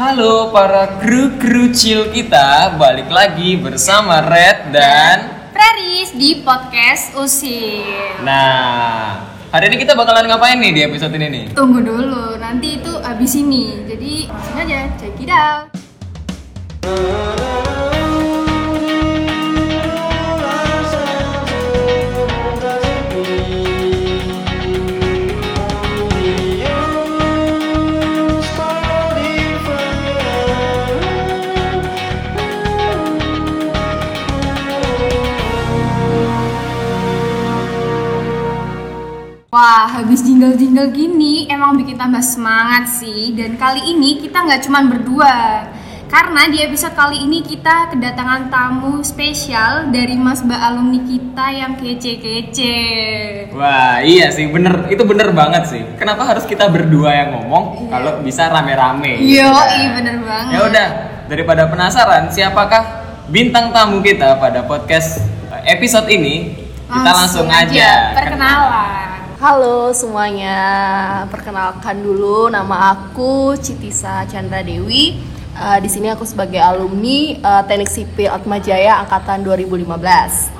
Halo para kru-kru chill kita, balik lagi bersama Red dan Preris di podcast Usil. Nah, hari ini kita bakalan ngapain nih di episode ini nih? Tunggu dulu, nanti itu abis ini. Jadi langsung aja, check it out. Wah, habis jingle-jingle gini emang bikin tambah semangat sih. Dan kali ini kita nggak cuman berdua. Karena di episode kali ini kita kedatangan tamu spesial dari Mas Mbak alumni kita yang kece-kece. Wah, iya sih, bener, itu bener banget sih. Kenapa harus kita berdua yang ngomong kalau bisa rame-rame? Yo, gitu kan? iya bener banget. Ya udah, daripada penasaran siapakah bintang tamu kita pada podcast eh, episode ini, kita langsung, aja. perkenalan. Halo semuanya, perkenalkan dulu nama aku Citisa Chandra Dewi. Eh, di sini aku sebagai alumni eh, Teknik Sipil Atmajaya angkatan 2015.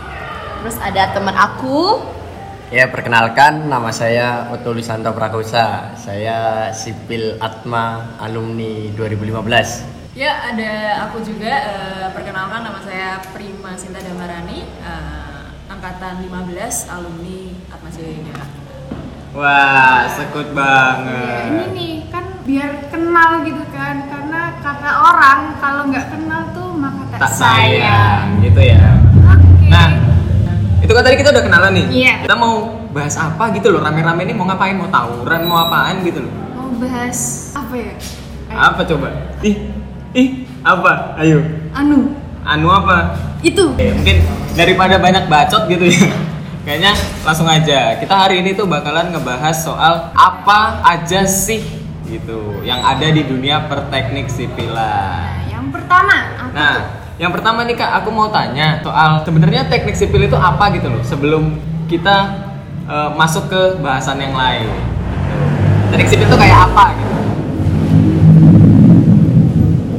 Terus ada teman aku, Ya, perkenalkan nama saya Oto Lisanto Prakosa. Saya sipil Atma alumni 2015. Ya, ada aku juga. eh, perkenalkan nama saya Prima Sinta Damarani, eh, angkatan 15, alumni Atma Jaya Jakarta. Wah, sekut Ya, banget. ini nih kan biar kenal gitu kan karena kata orang kalau nggak kenal tuh maka tak, Tak sayang, gitu ya. Oke. Nah, itu kan tadi kita udah kenalan nih. Iya. Kita mau bahas apa gitu loh, rame-rame ini mau ngapain, mau tawuran, mau apaan gitu loh. mau bahas apa ya? Ayo. Apa coba? Ih, ih, apa? Ayo. Anu, Anu apa? itu. Eh, mungkin daripada banyak bacot gitu ya. Kayaknya langsung aja. Kita hari ini tuh bakalan ngebahas soal apa aja sih gitu yang ada di dunia perteknik sipilan. Nah, yang pertama apa Nah, tuh? yang pertama nih Kak, aku mau tanya soal sebenarnya teknik sipil itu apa gitu loh sebelum kita eh, masuk ke bahasan yang lain. Teknik sipil itu kayak apa gitu?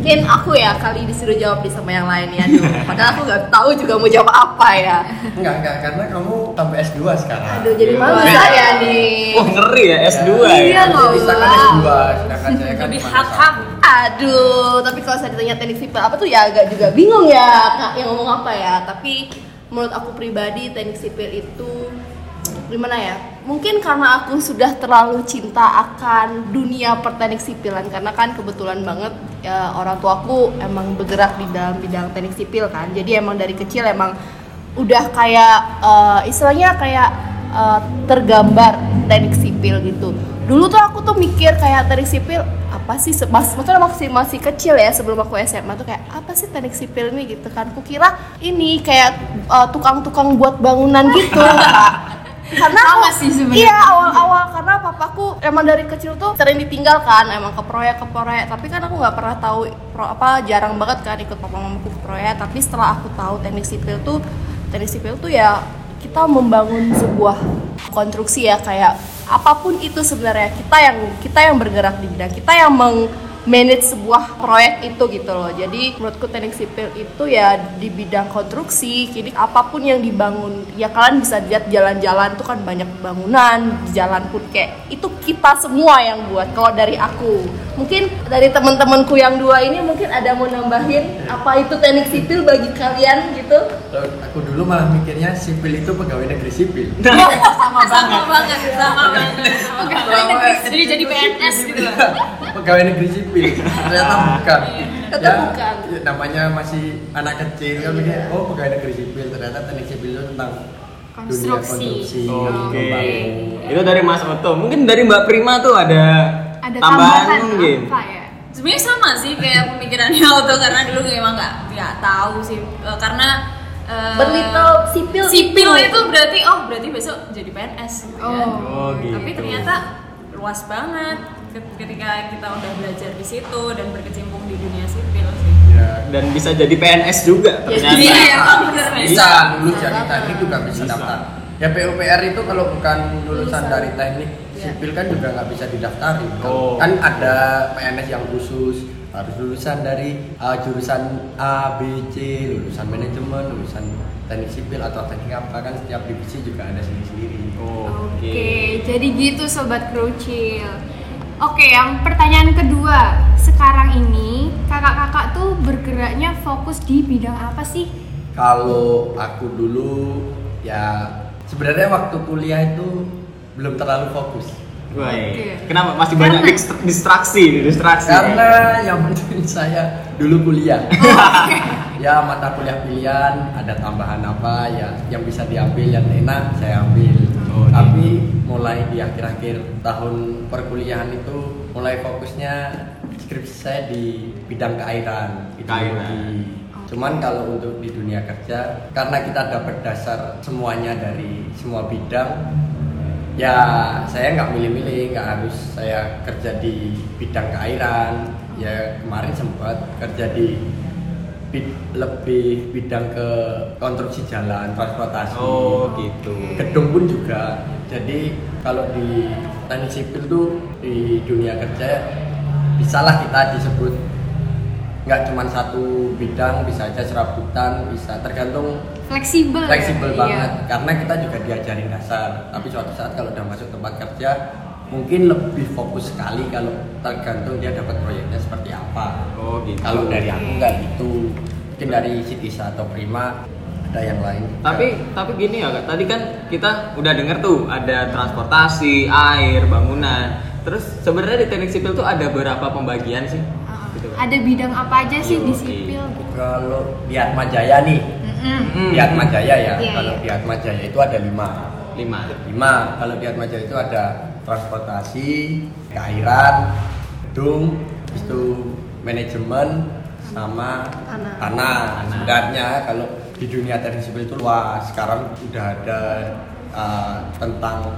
Mungkin aku ya kali disuruh jawab di sama yang lain ya. Aduh, padahal aku nggak tahu juga mau jawab apa ya. Enggak, enggak, karena kamu sampai S2 sekarang. Aduh, jadi malu saya nih. Wah ngeri ya S2 Iya ya. loh. Bisa kan S2, sedangkan saya kan Lebih. S1. Aduh, tapi kalau saya ditanya teknik sipil apa tuh ya agak juga bingung ya kak yang ngomong apa ya. Tapi menurut aku pribadi teknik sipil itu gimana ya? Mungkin karena aku sudah terlalu cinta akan dunia perteknik sipilan karena kan kebetulan banget ya, orang tuaku emang bergerak di dalam bidang teknik sipil kan. Jadi emang dari kecil emang udah kayak eh, istilahnya kayak eh, tergambar teknik sipil gitu. Dulu tuh aku tuh mikir kayak teknik sipil apa sih mas maksudnya masih masih kecil ya sebelum aku SMA tuh kayak apa sih teknik sipil ini gitu kan kukira ini kayak eh, tukang-tukang buat bangunan gitu karena Sama aku- sih sebenarnya. iya awal-awal karena papaku emang dari kecil tuh sering ditinggalkan emang ke proyek ke proyek. Tapi kan aku nggak pernah tahu pro, apa jarang banget kan ikut papa mamaku ke proyek. Tapi setelah aku tahu teknik sipil tuh teknik sipil tuh ya kita membangun sebuah konstruksi ya. Kayak apa pun itu sebenarnya. Kita yang kita yang bergerak di bidang. Kita yang meng manage sebuah proyek itu gitu loh. Jadi menurutku teknik sipil itu ya di bidang konstruksi kini apa pun yang dibangun ya kalian bisa lihat jalan-jalan tuh kan banyak bangunan di jalan pun kayak itu kita semua yang buat kalau dari aku mungkin dari teman-temanku yang dua ini mungkin ada mau nambahin apa itu teknik sipil bagi kalian gitu aku dulu malah mikirnya sipil itu pegawai negeri sipil. Sama banget, sama banget. Jadi jadi PNS gitu loh. pegawai negeri sipil. Ternyata bukan. Ternyata bukan. ya, namanya masih anak kecil kan mikir, oh pegawai negeri sipil. Ternyata teknik sipil itu tentang dunia Konstruksi. konstruksi. Oke. membangun. Itu dari Mas Oto. Mungkin dari Mbak Prima tuh ada Ada tambahan tambahan apa ya? Sebenarnya sama sih kayak pemikirannya Auto karena dulu emang nggak nggak tahu sih Eh, karena eh, berlittle sipil sipil itu berarti oh berarti besok jadi PNS gitu kan. Oh. Oh gitu. Tapi ternyata luas banget ket- ketika kita udah belajar di situ dan berkecimpung di dunia sipil sih. Ya, dan bisa jadi PNS juga ternyata. Iya, bener nih. bisa Bisa jadi banget. teknik juga bisa Bisa. daftar ya PUPR itu kalau bukan lulusan Lulusan. dari teknik Iya. Sipil kan juga nggak bisa didaftari Oh. kan ada PNS yang khusus harus lulusan dari uh, jurusan A, B, C, lulusan manajemen, lulusan teknik sipil atau teknik apa kan setiap divisi juga ada sendiri-sendiri. Oke, jadi gitu sobat krucil. Oke, yang pertanyaan kedua. Sekarang ini kakak-kakak tuh bergeraknya fokus di bidang apa sih? Kalau aku dulu ya sebenarnya waktu kuliah itu belum terlalu fokus. Oke. kenapa masih banyak Karena- dist- distraksi, distraksi. Karena yang penting saya dulu kuliah. ya mata kuliah pilihan ada tambahan apa ya yang bisa diambil yang enak saya ambil. Oh, Tapi mulai di akhir-akhir tahun perkuliahan itu mulai fokusnya skripsi saya di bidang keairan, hidrologi. Cuman kalau untuk di dunia kerja karena kita dapat dasar semuanya dari semua bidang ya saya nggak milih-milih nggak harus saya kerja di bidang keairan. Ya kemarin sempat kerja di bid- lebih bidang ke konstruksi jalan transportasi. Oh, gitu. gedung pun juga. Jadi kalau di teknik sipil tuh di dunia kerja bisalah kita disebut nggak cuma satu bidang bisa aja serabutan bisa tergantung Fleksibel. ya? fleksibel Iya. banget karena kita juga diajarin dasar tapi suatu saat kalau udah masuk tempat kerja mungkin lebih fokus sekali kalau tergantung dia dapat proyeknya seperti apa Oh, gitu. kalau dari aku nggak gitu mungkin dari Sitisa atau Prima ada yang lain Tapi tapi gini ya kak, tadi kan kita udah denger tuh ada transportasi, air, bangunan. Terus sebenarnya di teknik sipil tuh ada berapa pembagian sih? Gitu kan? Ada bidang apa aja sih di sipil? kalau di Atma Jaya nih Mm-mm. Hmm, di Atma Jaya ya Iya, kalau iya. di Atma Jaya itu ada lima lima. lima kalau di Atma Jaya itu ada transportasi keairan gedung habis itu manajemen sama Tanah. tanah sebenarnya kalau di dunia teknik sipil itu luas sekarang udah ada uh, tentang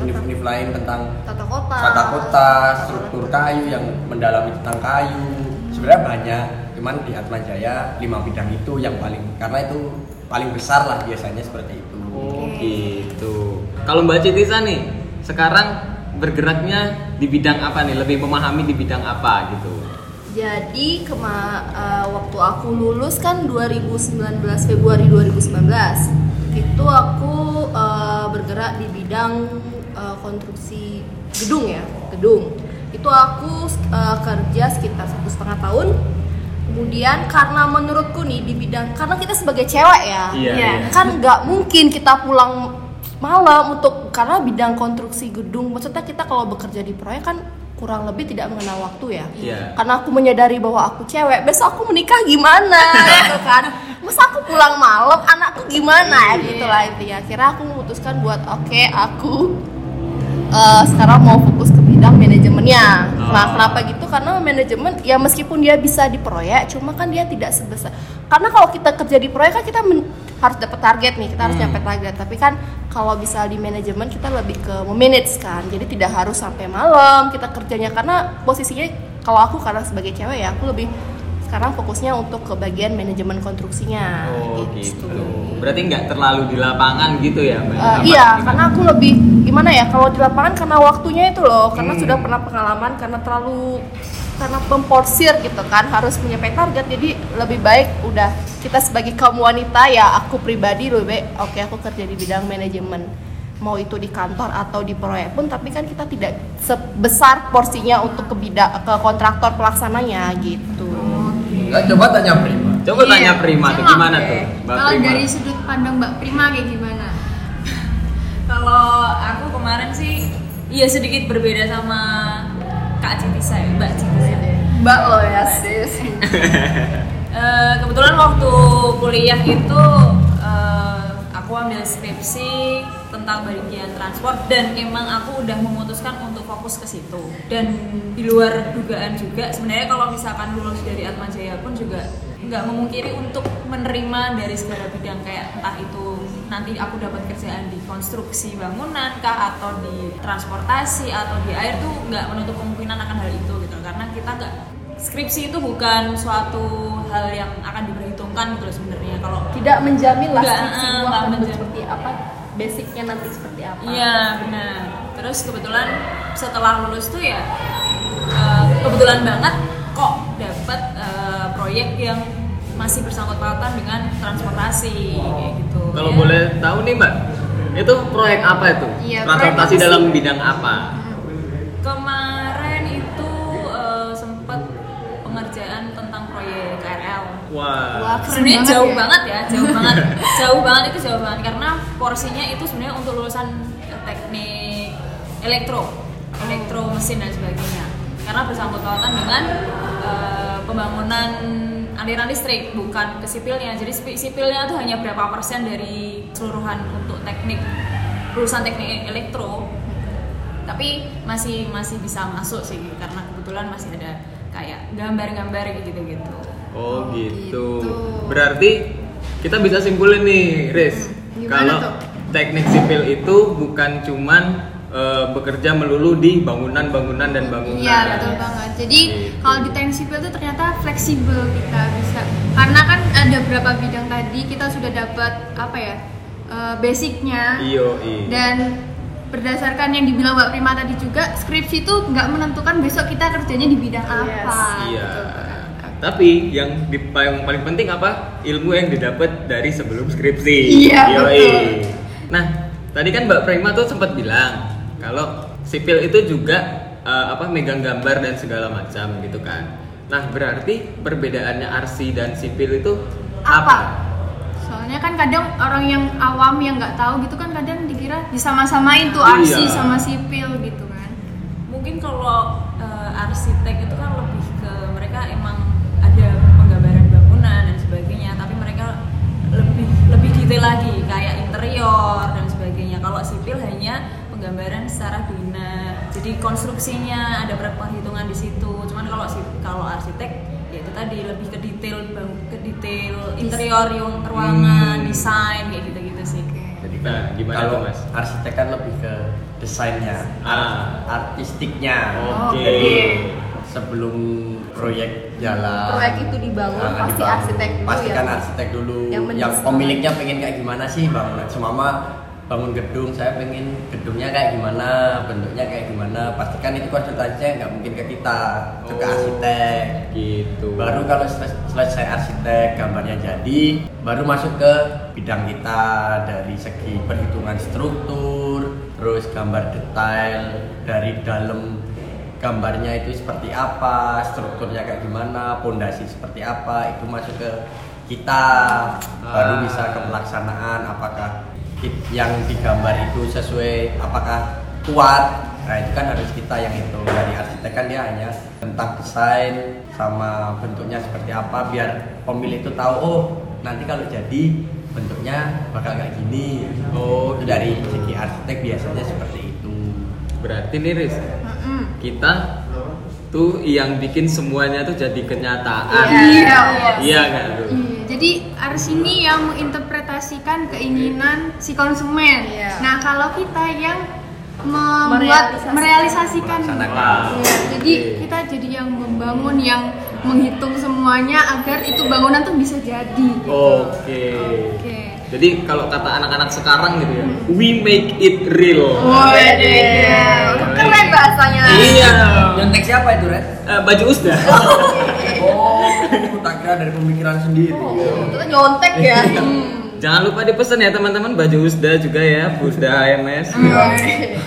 univ-univ lain tentang tata kota tata kota, struktur kayu yang mendalami tentang kayu. Sebenarnya banyak, cuman di Atma Jaya lima bidang itu yang paling karena itu paling besar lah biasanya seperti itu. Oh gitu. Kalau Mbak Citisa nih, sekarang bergeraknya di bidang apa nih? Lebih memahami di bidang apa gitu? Jadi kema eh, waktu aku lulus kan 2019 Februari 2019 itu aku eh, bergerak di bidang eh, konstruksi gedung ya gedung itu aku eh, kerja sekitar satu setengah tahun kemudian karena menurutku nih di bidang karena kita sebagai cewek ya Iya, Iya. iya. kan nggak mungkin kita pulang malam untuk karena bidang konstruksi gedung maksudnya kita kalau bekerja di proyek kan kurang lebih tidak mengenal waktu ya Iya. karena aku menyadari bahwa aku cewek besok aku menikah gimana gitu kan masa aku pulang malam anakku gimana Iya. gitu lah intinya akhirnya aku memutuskan buat oke aku eh, sekarang mau fokus ke bidang manajemennya. Nah Oh. kenapa gitu? Karena manajemen ya meskipun dia bisa di proyek cuma kan dia tidak sebesar. Karena kalau kita kerja di proyek kan kita men- harus dapat target nih kita harus Hmm. nyampe target. Tapi kan kalau bisa di manajemen kita lebih ke memanage kan. Jadi tidak harus sampai malam kita kerjanya. Karena posisinya kalau aku karena sebagai cewek ya aku lebih sekarang fokusnya untuk ke bagian manajemen konstruksinya Oh gitu. Berarti nggak terlalu di lapangan gitu ya Mbak? Apa iya, gimana? karena aku lebih gimana ya kalau di lapangan karena waktunya itu loh, karena Hmm. sudah pernah pengalaman karena terlalu karena memporsir gitu kan harus mencapai target jadi lebih baik udah kita sebagai kaum wanita ya aku pribadi lebih baik oke aku kerja di bidang manajemen mau itu di kantor atau di proyek pun tapi kan kita tidak sebesar porsinya untuk ke bidang ke kontraktor pelaksananya gitu Nah, coba tanya Prima. Coba tanya Iya. Prima tuh gimana oke. tuh Mbak Kalau Prima? dari sudut pandang Mbak Prima kayak gimana? Kalau aku kemarin sih iya sedikit berbeda sama Kak Citisa ya, Mbak Citisa. mbak lo ya sis Eh, kebetulan waktu kuliah itu eh, aku ambil skripsi tentang bagian transport dan emang aku udah memutuskan untuk fokus ke situ. Dan di luar dugaan juga sebenarnya kalau misalkan lulus dari Atma Jaya pun juga nggak memungkiri untuk menerima dari segala bidang kayak entah itu nanti aku dapat kerjaan di konstruksi bangunan kah atau di transportasi atau di air tuh nggak menutup kemungkinan akan hal itu gitu. Karena kita nggak skripsi itu bukan suatu hal yang akan diperhitungkan gitu loh sebenarnya. Kalau tidak menjamin lah skripsi eh, akan menjamin. seperti apa basicnya nanti seperti apa iya benar terus kebetulan setelah lulus tuh ya eh, kebetulan banget kok dapat eh, proyek yang masih bersangkut pautan dengan transportasi kayak gitu. Kalau Ya. boleh tahu nih Mbak, itu proyek apa itu? Iya, Transportasi dalam bidang apa? Wah. Sebenarnya banget jauh ya. banget ya, jauh banget, jauh banget itu jauh banget karena porsinya itu sebenarnya untuk lulusan teknik elektro, elektro mesin dan sebagainya. Karena bersangkut pautan dengan eh, pembangunan aliran listrik, bukan ke sipilnya. Jadi sipi- sipilnya itu hanya berapa persen dari keseluruhan untuk teknik lulusan teknik elektro tapi masih masih bisa masuk sih karena kebetulan masih ada kayak gambar-gambar gitu-gitu. Oh gitu. gitu. Berarti kita bisa simpulin nih, Riz. Hmm, Kalau tuh? teknik sipil itu bukan cuman eh, bekerja melulu di bangunan-bangunan dan bangunan. Iya betul banget. Jadi Gitu. kalau di teknik sipil itu ternyata fleksibel kita bisa. Karena kan ada beberapa bidang tadi kita sudah dapat apa ya eh, basicnya Iyo, iya. dan berdasarkan yang dibilang Mbak Prima tadi juga skripsi itu nggak menentukan besok kita kerjanya di bidang Yes. apa. Iya. gitu. Tapi yang di, yang paling penting apa? Ilmu yang didapat dari sebelum skripsi. Iya, Yoi. betul. Nah, tadi kan Mbak Prima tuh sempat bilang kalau sipil itu juga eh, apa megang gambar dan segala macam gitu kan. Nah, berarti perbedaannya arsi dan sipil itu apa? Apa? Soalnya kan kadang orang yang awam yang nggak tahu gitu kan kadang dikira disama-samain tuh arsi Iya. sama sipil gitu kan. Mungkin kalau eh, arsitek detail lagi kayak interior dan sebagainya. Kalau sipil hanya penggambaran secara bina. Jadi konstruksinya ada berapa perhitungan di situ. Cuman kalau si- kalau arsitek ya itu tadi lebih ke detail bang- ke detail interior yang ruangan, Hmm. desain kayak gitu-gitu sih. Jadi Nah, gimana kalau tuh, Mas? arsitek kan lebih ke desainnya, Ah. artistiknya. Oke. Jadi sebelum proyek jalan, Proyek itu dibangun, ah, pasti dibangun. arsitek dulu Pastikan ya. arsitek dulu. Yang Yang, pemiliknya pengen kayak gimana sih bangunan? Semama bangun gedung, saya pengen gedungnya kayak gimana, bentuknya kayak gimana. Pastikan itu konsultasinya nggak mungkin ke kita, ke Oh. arsitek. Gitu. Baru kalau sel- selesai arsitek gambarnya jadi, baru masuk ke bidang kita dari segi perhitungan struktur, terus gambar detail dari dalam gambarnya itu seperti apa, strukturnya kayak gimana, pondasi seperti apa, itu masuk ke kita. Baru Ah. bisa ke pelaksanaan apakah yang digambar itu sesuai apakah kuat Nah itu kan harus kita yang itu dari arsitek kan dia hanya tentang desain sama bentuknya seperti apa biar pemilik itu tahu oh nanti kalau jadi bentuknya bakal kayak gini. Oh itu dari segi arsitek biasanya seperti itu. Berarti Mm-mm. Kita tuh yang bikin semuanya tuh jadi kenyataan. Iya. Iya? Iya, jadi ars ini yang menginterpretasikan keinginan si konsumen. Iya. Nah, kalau kita yang membuat Merealisasikan. jadi kita jadi yang membangun, yang menghitung semuanya agar itu bangunan tuh bisa jadi. Gitu. Oke. Oke. Jadi kalau kata anak-anak sekarang gitu ya, we make it real. Wede. Keren bahasanya. Iya. Nyontek siapa itu Red? Eh, baju usda. Oh tak kira dari pemikiran sendiri. Oh, itu nyontek ya. Jangan lupa dipesan ya teman-teman baju usda juga ya, usda HMS.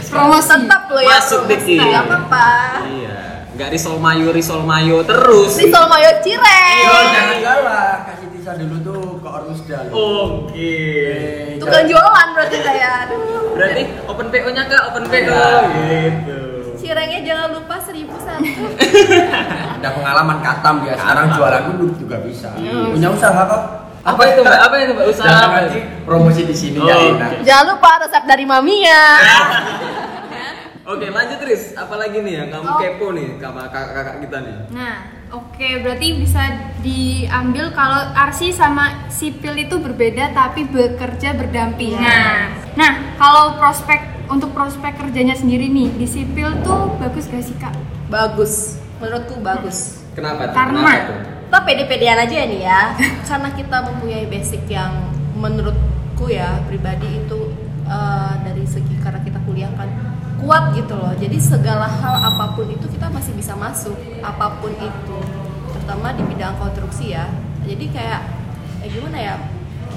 Promosi. Tetap lo ya. Masuk dikit. Nggak apa-apa. Iya. Nggak risol mayo risol mayo terus. Risol Mayo Cireng. Oh, jangan galak, kasih tisa dulu tuh Ormusda. Oke. Eh, Tukang jualan berarti saya. Berarti open PO-nya Kak, open PO Iya. gitu. Cirengnya jangan lupa seribu satu. Ada pengalaman katam dia. Sekarang jualan dulu juga bisa. Iya. Punya usaha kok. Apa itu Mbak? Apa itu Mbak? Usaha Jangan apa? nanti promosi di sini Oh, ya enak. Jangan lupa resep dari maminya. Oke, lanjut Riz. Apalagi nih yang kamu Oh. kepo nih sama kakak-kakak kita nih? Nah, oke berarti bisa diambil kalau arsi sama sipil itu berbeda tapi bekerja berdampingan. Nah, kalau prospek untuk prospek kerjanya sendiri nih di sipil tuh bagus gak sih kak? Bagus. Menurutku bagus. Kenapa tuh? Karena- Kenapa tuh? Kita pede-pedean aja ya nih ya. Karena kita mempunyai basic yang menurutku ya pribadi itu eh, dari segi karena kita kuliah kan kuat gitu loh. Jadi segala hal apa pun itu kita masih bisa masuk apa pun itu. terutama di bidang konstruksi ya jadi kayak eh gimana ya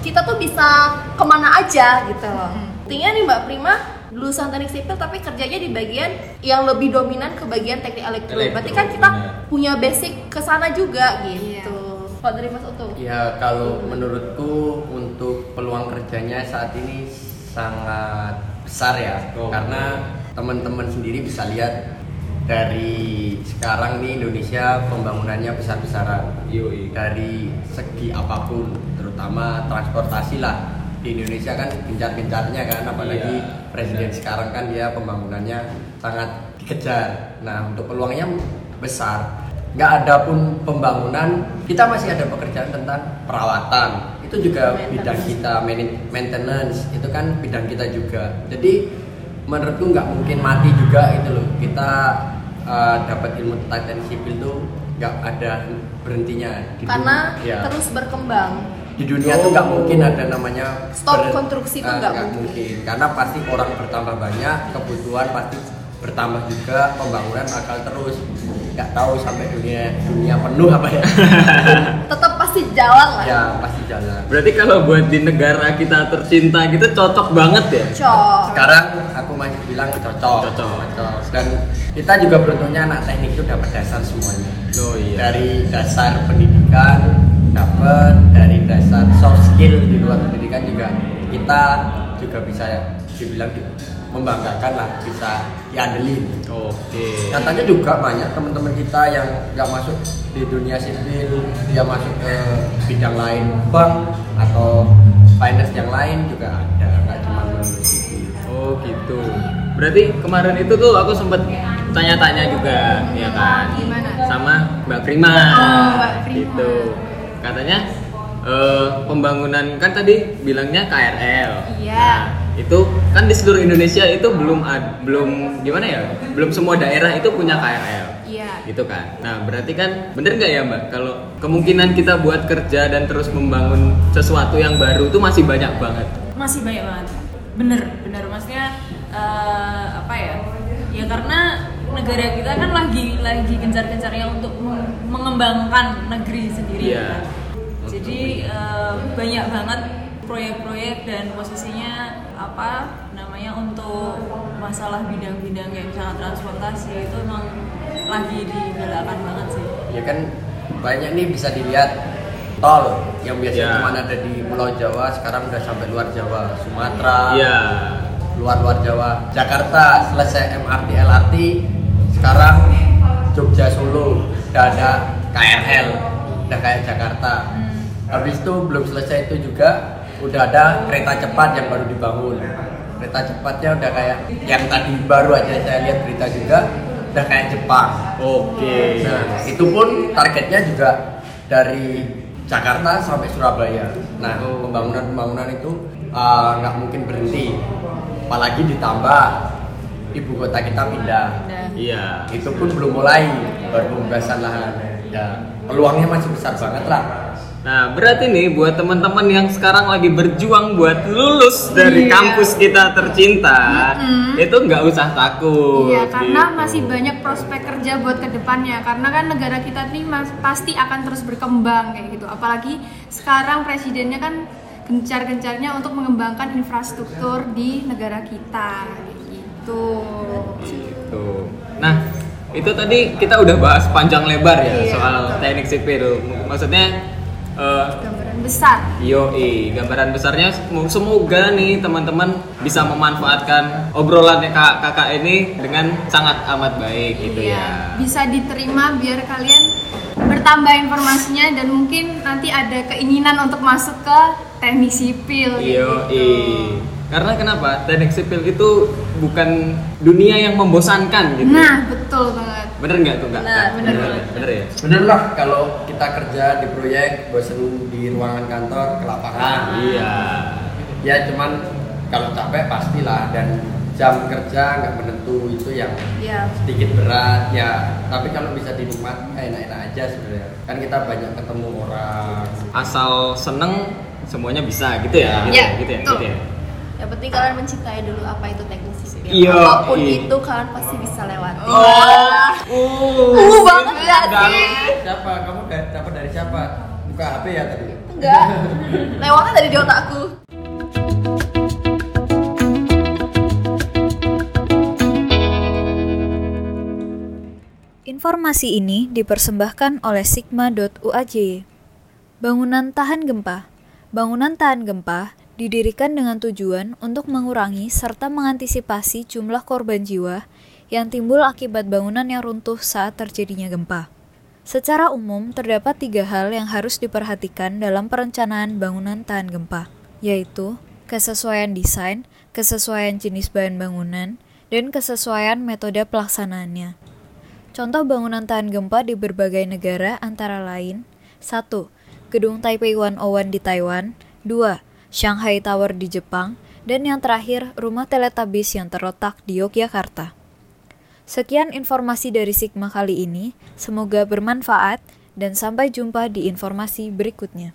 kita tuh bisa ke mana aja gitu loh intinya nih mbak Prima lulusan teknik sipil tapi kerjanya di bagian yang lebih dominan ke bagian teknik elektro. Elektro, Berarti kan kita punya basic ke sana juga Iya. gitu. Kalau dari Mas Utuh? Ya kalau menurutku untuk peluang kerjanya saat ini sangat besar ya Oh. karena teman-teman sendiri bisa lihat dari sekarang nih Indonesia pembangunannya besar-besaran. Yoi. dari segi apa pun terutama transportasi lah. Di Indonesia kan gencar-gencarnya kan apalagi Iya. presiden sekarang kan dia pembangunannya sangat dikejar. Nah untuk peluangnya besar. Nggak ada pun pembangunan kita masih ada pekerjaan tentang perawatan. Itu juga bidang kita main- maintenance. Itu kan bidang kita juga. Jadi menurutku nggak mungkin mati juga itu loh kita uh, dapat ilmu tentang teknik sipil tuh nggak ada berhentinya di Karena dunia. Ya. terus berkembang. di dunia tuh nggak mungkin ada namanya Stop konstruksi tuh Ah, nggak nggak mungkin. karena pasti orang bertambah banyak kebutuhan pasti bertambah juga pembangunan bakal terus nggak tahu sampai dunia dunia penuh apa ya Tetap pasti jalan lah. ya pasti jalan Berarti kalau buat di negara kita tercinta gitu cocok banget ya? Cok. sekarang aku masih bilang cocok Cocok. dan kita juga beruntungnya anak teknik itu dapat dasar semuanya Oh iya. dari dasar pendidikan dapat dari dasar soft skill di luar pendidikan juga kita juga bisa dibilang di- membanggakan lah bisa diandelin Oke. Katanya juga banyak teman-teman kita yang nggak masuk di dunia sipil, dia masuk ke bidang lain, bank atau finance yang lain juga ada, nggak cuma melalui sipil. Oh gitu. Berarti kemarin itu tuh aku sempet tanya-tanya juga, ya kan? Gimana? Sama Mbak Prima. Oh, Mbak Prima. Gitu. Katanya eh, pembangunan kan tadi bilangnya KRL. Iya. Nah, itu kan di seluruh Indonesia itu belum ad- belum gimana ya? Belum semua daerah itu punya KRL. Iya. gitu kan. Nah berarti kan bener nggak ya mbak kalau kemungkinan kita buat kerja dan terus membangun sesuatu yang baru itu masih banyak banget. masih banyak banget bener bener maksudnya eh, apa ya ya karena negara kita kan lagi lagi gencar-gencarnya untuk meng- mengembangkan negeri sendiri Iya. kan. jadi eh, banyak banget proyek-proyek dan posisinya apa namanya untuk masalah bidang-bidang kayak misalnya transportasi itu emang lagi digalakan banget sih Ya kan banyak nih bisa dilihat tol yang biasanya Ya. cuma ada di Pulau Jawa sekarang udah sampai luar Jawa, Sumatera, Iya. luar-luar Jawa, Jakarta selesai MRT LRT, sekarang Jogja Solo udah ada KRL, udah kayak Jakarta. Habis itu belum selesai itu juga udah ada kereta cepat yang baru dibangun. Kereta cepatnya udah kayak yang tadi baru aja saya lihat berita juga udah kayak Jepang. Oke. Nah, itu pun targetnya juga dari Jakarta sampai Surabaya. Nah, pembangunan-pembangunan itu uh, nggak mungkin berhenti. Apalagi ditambah ibu kota kita pindah. Iya. Itu pun belum mulai baru pembebasan lahan. Ya, peluangnya masih besar banget lah. Nah berarti nih buat teman-teman yang sekarang lagi berjuang buat lulus dari Iya. kampus kita tercinta, itu nggak usah takut. Iya, karena gitu. masih banyak prospek kerja buat ke depannya. Karena kan negara kita ini mas- pasti akan terus berkembang kayak gitu. Apalagi sekarang presidennya kan gencar-gencarnya untuk mengembangkan infrastruktur di negara kita, gitu. Gitu. Nah, itu tadi kita udah bahas panjang lebar ya Iya. soal teknik sipil. Maksudnya eh, Gambaran besar. Yoi, gambaran besarnya sem- semoga nih teman-teman bisa memanfaatkan obrolan kakak, kakak ini dengan sangat amat baik gitu Iya, ya. Bisa diterima biar kalian bertambah informasinya dan mungkin nanti ada keinginan untuk masuk ke teknik sipil Yoi. gitu. Karena kenapa? Teknik sipil itu bukan dunia yang membosankan gitu. Nah, betul banget. Bener nggak tuh kak? Bener, Kak? bener bener, banget. bener ya. Bener lah kalau kita kerja di proyek bosen di ruangan kantor ke lapangan. Iya. Ya cuman kalau capek pastilah dan jam kerja nggak menentu itu yang Iya. sedikit berat ya tapi kalau bisa dinikmati ya enak-enak aja sebenarnya kan kita banyak ketemu orang Asal seneng semuanya bisa gitu ya. Gitu, Iya, gitu ya. betul. Gitu ya. Yang penting kalian mencintai dulu apa itu teknik sipil. Iya, apa pun iya. itu kalian pasti bisa lewati Oh. uh banget gak sih Siapa? Kamu da- dapat dari siapa? Buka HP ya tadi. enggak lewatnya dari di otakku Informasi ini dipersembahkan oleh Sigma.uaj. Bangunan tahan gempa. Bangunan tahan gempa didirikan dengan tujuan untuk mengurangi serta mengantisipasi jumlah korban jiwa yang timbul akibat bangunan yang runtuh saat terjadinya gempa. Secara umum, terdapat tiga hal yang harus diperhatikan dalam perencanaan bangunan tahan gempa, yaitu kesesuaian desain, kesesuaian jenis bahan bangunan, dan kesesuaian metode pelaksanaannya. Contoh bangunan tahan gempa di berbagai negara antara lain 1. Gedung Taipei 101 di Taiwan 2. Shanghai Tower di Jepang dan yang terakhir Rumah Teletabis yang terletak di Yogyakarta. Sekian informasi dari Sigma kali ini, semoga bermanfaat dan sampai jumpa di informasi berikutnya.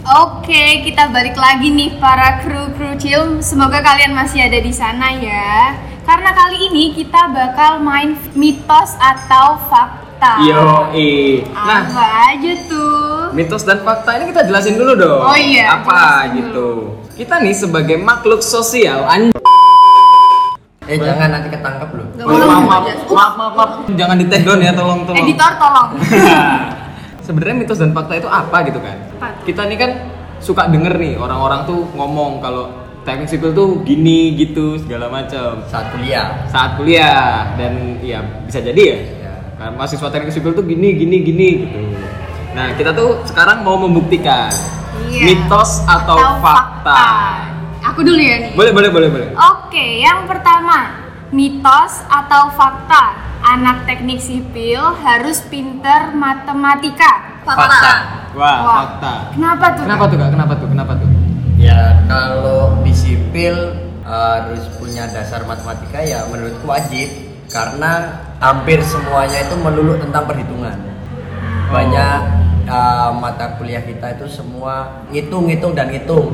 Oke, kita balik lagi nih para kru-kru chill. Semoga kalian masih ada di sana ya. Karena kali ini kita bakal main mitos atau fakta. Yo, Nah, Apa aja tuh? mitos dan fakta ini kita jelasin dulu dong. Oh iya, Apa gitu. Kita nih sebagai makhluk sosial, an Eh jangan nanti ketangkep loh. Gak Oh, boleh maaf, maaf, maaf, maaf, maaf. Jangan di take down ya, tolong, tolong. Editor tolong. Sebenarnya mitos dan fakta itu apa gitu kan? Apa? Kita nih kan suka denger nih orang-orang tuh ngomong kalau teknik sipil tuh gini gitu segala macam Saat kuliah. saat kuliah dan ya bisa jadi ya. Ya. Karena mahasiswa teknik sipil tuh gini gini gini gitu. Nah kita tuh sekarang mau membuktikan Iya. mitos atau, fakta. Aku dulu ya nih. Boleh boleh boleh boleh. Oke, yang pertama, mitos atau fakta. Anak teknik sipil harus pinter matematika. fakta Wah, Wah. fakta. Kenapa tuh? Kenapa tuh kak? Kenapa tuh? Kenapa tuh? Ya kalau di sipil harus punya dasar matematika ya menurutku wajib karena hampir semuanya itu melulu tentang perhitungan. Banyak uh, mata kuliah kita itu semua ngitung-ngitung dan ngitung.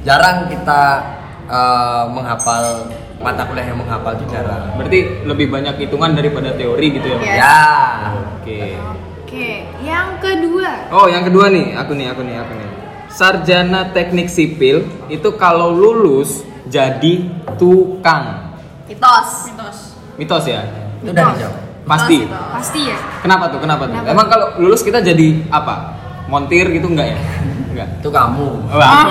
Jarang kita uh, menghafal mata kuliah yang menghafal itu jarang. Berarti lebih banyak hitungan daripada teori gitu ya? Yes. Ya. Oke. Oke, yang kedua. Oh, yang kedua nih, aku nih, aku nih, aku nih. Sarjana teknik sipil itu kalau lulus jadi tukang. mitos mitos Mitos ya? Itu udah dijawab. Pasti. Mitos, mitos. Pasti ya? Kenapa tuh? Kenapa tuh? Kenapa? Emang kalau lulus kita jadi apa? Montir gitu enggak ya? Enggak. Itu kamu. Wah,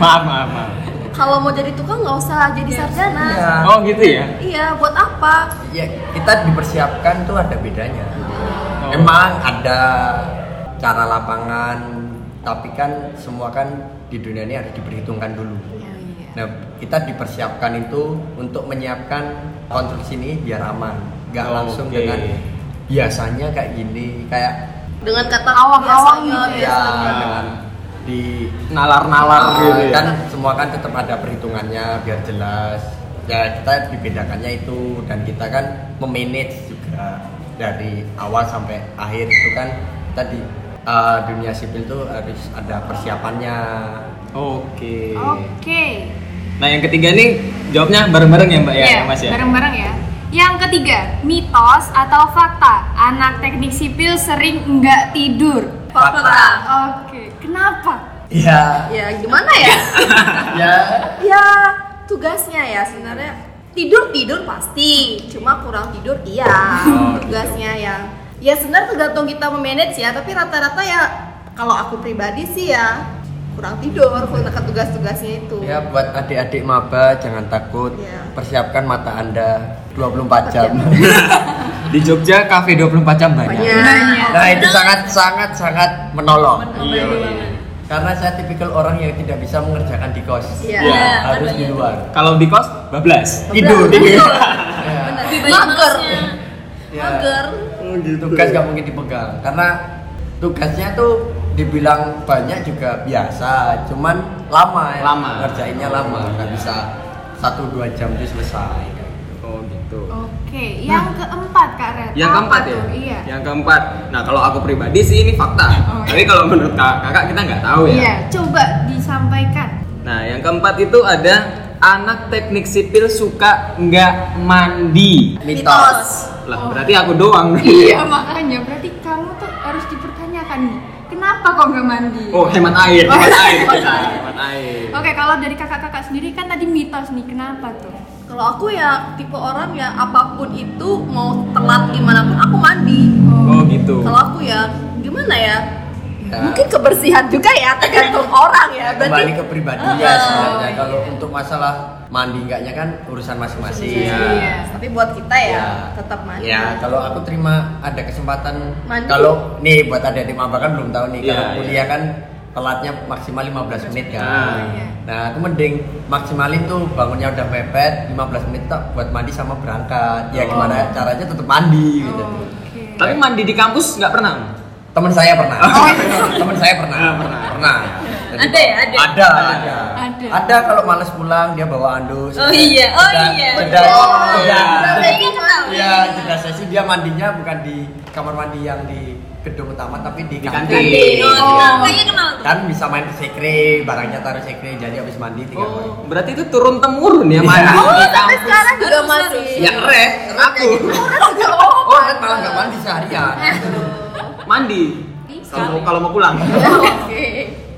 maaf, maaf, maaf. kalau mau jadi tukang nggak usah jadi sarjana Iya. Oh gitu ya? iya buat apa Ya kita dipersiapkan tuh ada bedanya. Oh. Emang ada cara lapangan, tapi kan semua kan di dunia ini harus diperhitungkan dulu. Nah kita dipersiapkan itu untuk menyiapkan konstruksi ini biar aman, nggak Oh, langsung oke. dengan biasanya kayak gini, kayak dengan kata Awang-awang gitu ya biasanya. dengan di Nalar-nalar gitu ya? kan semua kan tetap ada perhitungannya biar jelas ya kita dibedakannya itu dan kita kan memanage juga dari awal sampai akhir itu kan kita di uh, dunia sipil tuh harus ada persiapannya Oke. Oke. Nah yang ketiga nih jawabnya bareng-bareng ya mbak ya, Iya, Mas ya? bareng-bareng ya. Yang ketiga, mitos atau fakta. Anak teknik sipil sering enggak tidur. fakta Oke, kenapa? ya ya gimana ya ya ya tugasnya ya sebenarnya tidur tidur pasti cuma kurang tidur iya Oh, gitu. tugasnya ya ya sebenarnya tergantung kita memanage ya tapi rata-rata ya kalau aku pribadi sih ya kurang tidur ke tugas-tugasnya itu. Ya buat adik-adik maba jangan takut. Iya. persiapkan mata anda 24 jam. Di Jogja kafe 24 jam banyak. banyak. Nah itu sangat sangat sangat menolong. Iya. karena saya tipikal orang yang tidak bisa mengerjakan di kos. Iya. Iya, harus di luar. Kalau di kos bablas. tidur. Betul. Ya. Banyak mager mager tugas nggak mungkin dipegang karena tugasnya tuh dibilang banyak juga biasa cuman lama ya Lama. ngerjainnya lama nggak bisa satu dua jam itu selesai Oh gitu. Oke, yang keempat Kak Red. Yang keempat ya? tuh? Iya. Yang keempat. Nah kalau aku pribadi sih ini fakta. Oh, Tapi kalau menurut kak- kakak kita nggak tahu ya. Iya, coba disampaikan. Nah yang keempat itu ada anak teknik sipil suka nggak mandi. Mitos. Lah berarti aku doang. Iya, makanya berarti kamu tuh harus dipertanyakan nih. Kenapa kok nggak mandi? Oh hemat air, Oh, hemat air, hemat air. hemat air. Oke, kalau dari kakak-kakak sendiri kan tadi mitos nih. Kenapa tuh? Kalau aku ya tipe orang ya apa pun itu mau telat gimana pun aku mandi. Oh gitu. Kalau aku ya gimana ya? Ya. Mungkin kebersihan juga ya tergantung orang ya. kembali ke pribadinya Oh, sebenarnya iya. kalau untuk masalah mandi enggaknya kan urusan masing-masing Iya. Tapi buat kita ya, Ya. tetap mandi. ya kalau aku terima ada kesempatan Mandi. kalau nih buat ada di maba kan belum tahu nih Iya, kalau iya. kuliah kan telatnya maksimal 15 menit kan Ah, iya. nah itu mending maksimalin tuh bangunnya udah mepet 15 menit tak buat mandi sama berangkat ya Oh. gimana caranya tetap mandi gitu Oke. Tapi mandi di kampus nggak pernah? Teman saya pernah Oh. teman saya pernah Ah, pernah. pernah Jadi- Ada ya, ada? ada ada Ada. ada kalau males pulang dia bawa andus Oh iya, oh iya. jeda Oh, kenal. Iya, jeda sesi dia mandinya bukan di kamar mandi yang di gedung utama tapi di, Di kantin. kantin. Oh, kenal, kayaknya kenal tuh. Kan bisa main ke sekre, barangnya taruh sekre jadi habis mandi tinggal Oh, main. berarti itu turun temurun ya Iya. mandi Oh, sampai kampus. sekarang juga masih. Ya keren, aku. Oh, Oh, malah nggak mandi seharian. Mandi. Kalau mau- kalau mau pulang. Oke.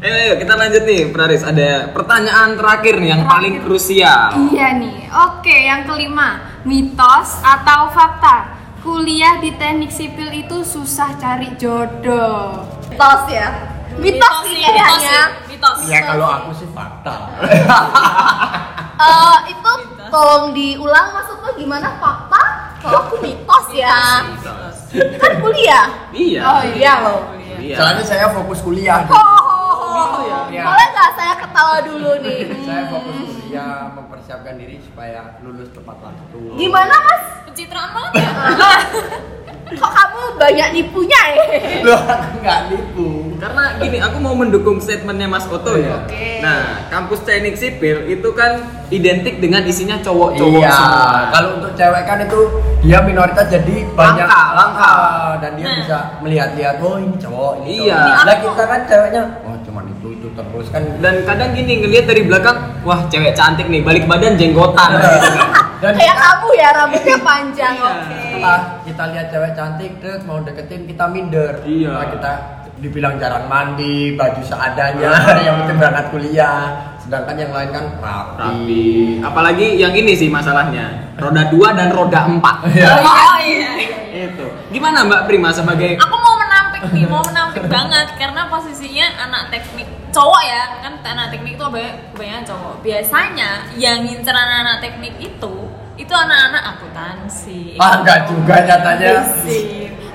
Ayo, ayo kita lanjut nih, Praris. Ada pertanyaan terakhir nih yang paling krusial. Iya nih. Oke, yang kelima, mitos atau fakta? Kuliah di teknik sipil itu susah cari jodoh. Mitos ya. Mitos sih mitos kayaknya. sih, mitos. Ya kalau aku sih fakta. Eh, itu tolong diulang maksudnya gimana fakta? Kalau aku mitos ya. Kan kuliah. Iya. Oh iya loh. Iya. Soalnya saya fokus kuliah. Ho, ho, ho. ya? Boleh nggak saya ketawa dulu nih? Saya fokus kuliah, mempersiapkan diri supaya lulus tepat waktu. Gimana mas? Pencitraan banget ya. Kok kamu banyak nipunya ya? Loh, aku nggak nipu. Karena gini, aku mau mendukung statementnya Mas Oto ya. Oke. Nah, kampus teknik sipil itu kan identik dengan isinya cowok-cowok iya. semua. Kalau untuk cewek kan itu dia minoritas jadi banyak Langka, langka. dan dia Nah. bisa melihat-lihat oh ini cowok ini Iya. cowok. Lah kita kan ceweknya oh cuman itu itu terus kan Dan kadang gini ngelihat dari belakang, wah cewek cantik nih, balik badan jenggotan gitu kan. dan Kayak kamu ya rambutnya panjang. Iya. Oke. setelah kita lihat cewek cantik terus mau deketin kita minder Iya. Nah, kita dibilang jarang mandi baju seadanya yang penting berangkat kuliah sedangkan yang lain kan rapi, Rapi. Apalagi yang ini sih masalahnya, roda dua dan roda empat. Iya. Oh iya. Itu. Gimana Mbak Prima sebagai Aku mau menampik nih, mau menampik banget karena posisinya anak teknik cowok ya kan anak teknik itu banyak kebanyakan cowok. Biasanya yang ngincer anak-anak teknik itu itu anak-anak akuntansi. ah enggak juga nyatanya.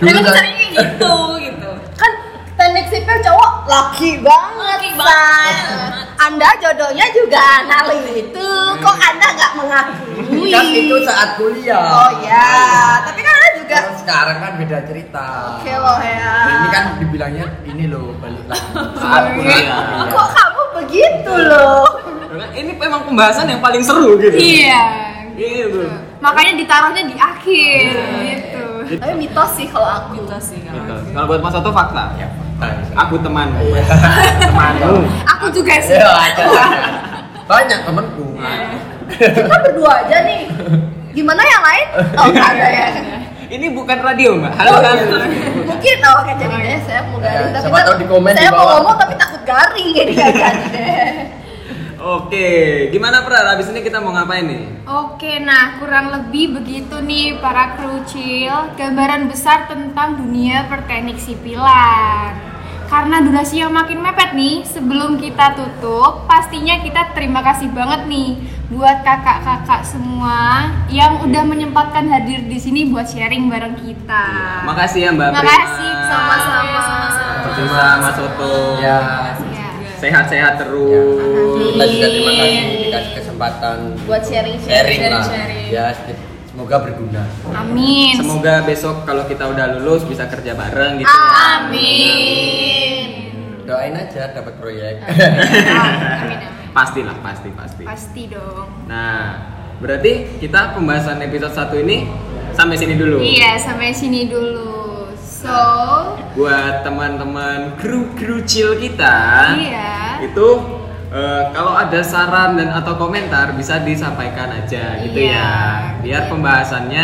Dulu Tapi saya- caranya gitu gitu. Kan teknik sipil cowok laki banget, Laki banget. San. Anda jodohnya juga nali itu, kok Anda nggak mengakui? kan itu saat kuliah Oh ya, tapi kan Anda juga. Kalau sekarang kan beda cerita Oke loh ya. Nah, ini kan dibilangnya ini loh balik lagi saat kuliah? Kok kamu begitu loh? Ini memang pembahasan yang paling seru gitu. Iya. Gitu. Makanya ditaruhnya di akhir gitu. Tapi mitos sih kalau aku. Gitu sih kalau Gitu. Kalau buat Mas Oto fakta. ya fakta. Aku teman. Iya. Temanmu. Aku juga sih. Iya, ada. banyak temenku Kita berdua aja nih. Gimana yang lain? Oh ada ya. Ini bukan radio, Mbak. Halo kan. Mungkin oh oke jadi deh saya mau garing Ya, tapi siapa kan tahu di komen saya di mau ngomong tapi takut garing jadi nggak jadi deh. Oke, gimana Pra? Habis ini kita mau ngapain nih? Oke, nah kurang lebih begitu nih para krucil gambaran besar tentang dunia perteknik sipilan. Karena durasi yang makin mepet nih, sebelum kita tutup, pastinya kita terima kasih banget nih buat kakak-kakak semua yang udah menyempatkan hadir di sini buat sharing bareng kita. Makasih ya Mbak. Makasih, Sama-sama. Terima Mas Oto. ya Ya. Sehat-sehat terus. kita juga terima kasih dikasih kesempatan Buat sharing sharing lah sharing. ya semoga berguna Amin. Semoga besok kalau kita udah lulus bisa kerja bareng gitu ya. Amin. doain aja dapat proyek Amin, amin. Pastilah, pasti, pasti. Pasti dong. Nah, berarti kita pembahasan episode 1 ini sampai sini dulu. Iya, sampai sini dulu. So, Buat teman-teman kru-kru chill kita, iya. itu eh, kalau ada saran dan atau komentar bisa disampaikan aja gitu Iya, ya. Biar gitu. pembahasannya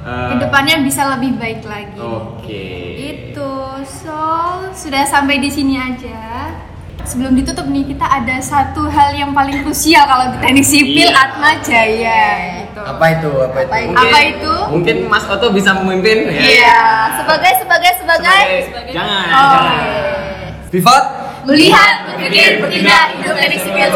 eh, Ke depannya bisa lebih baik lagi. Oke. Itu. So, sudah sampai di sini aja. Sebelum ditutup nih, kita ada satu hal yang paling krusial kalau di teknik sipil Iya. Atma Jaya gitu. Apa itu? Apa itu? Apa Apa itu? Mungkin Mas Oto bisa memimpin ya. Iya. sebagai sebagai sebagai Sebagai- Jangan. Oh. jangan. Vivat Melihat, berpikir, bertindak, hidup teknik sipil.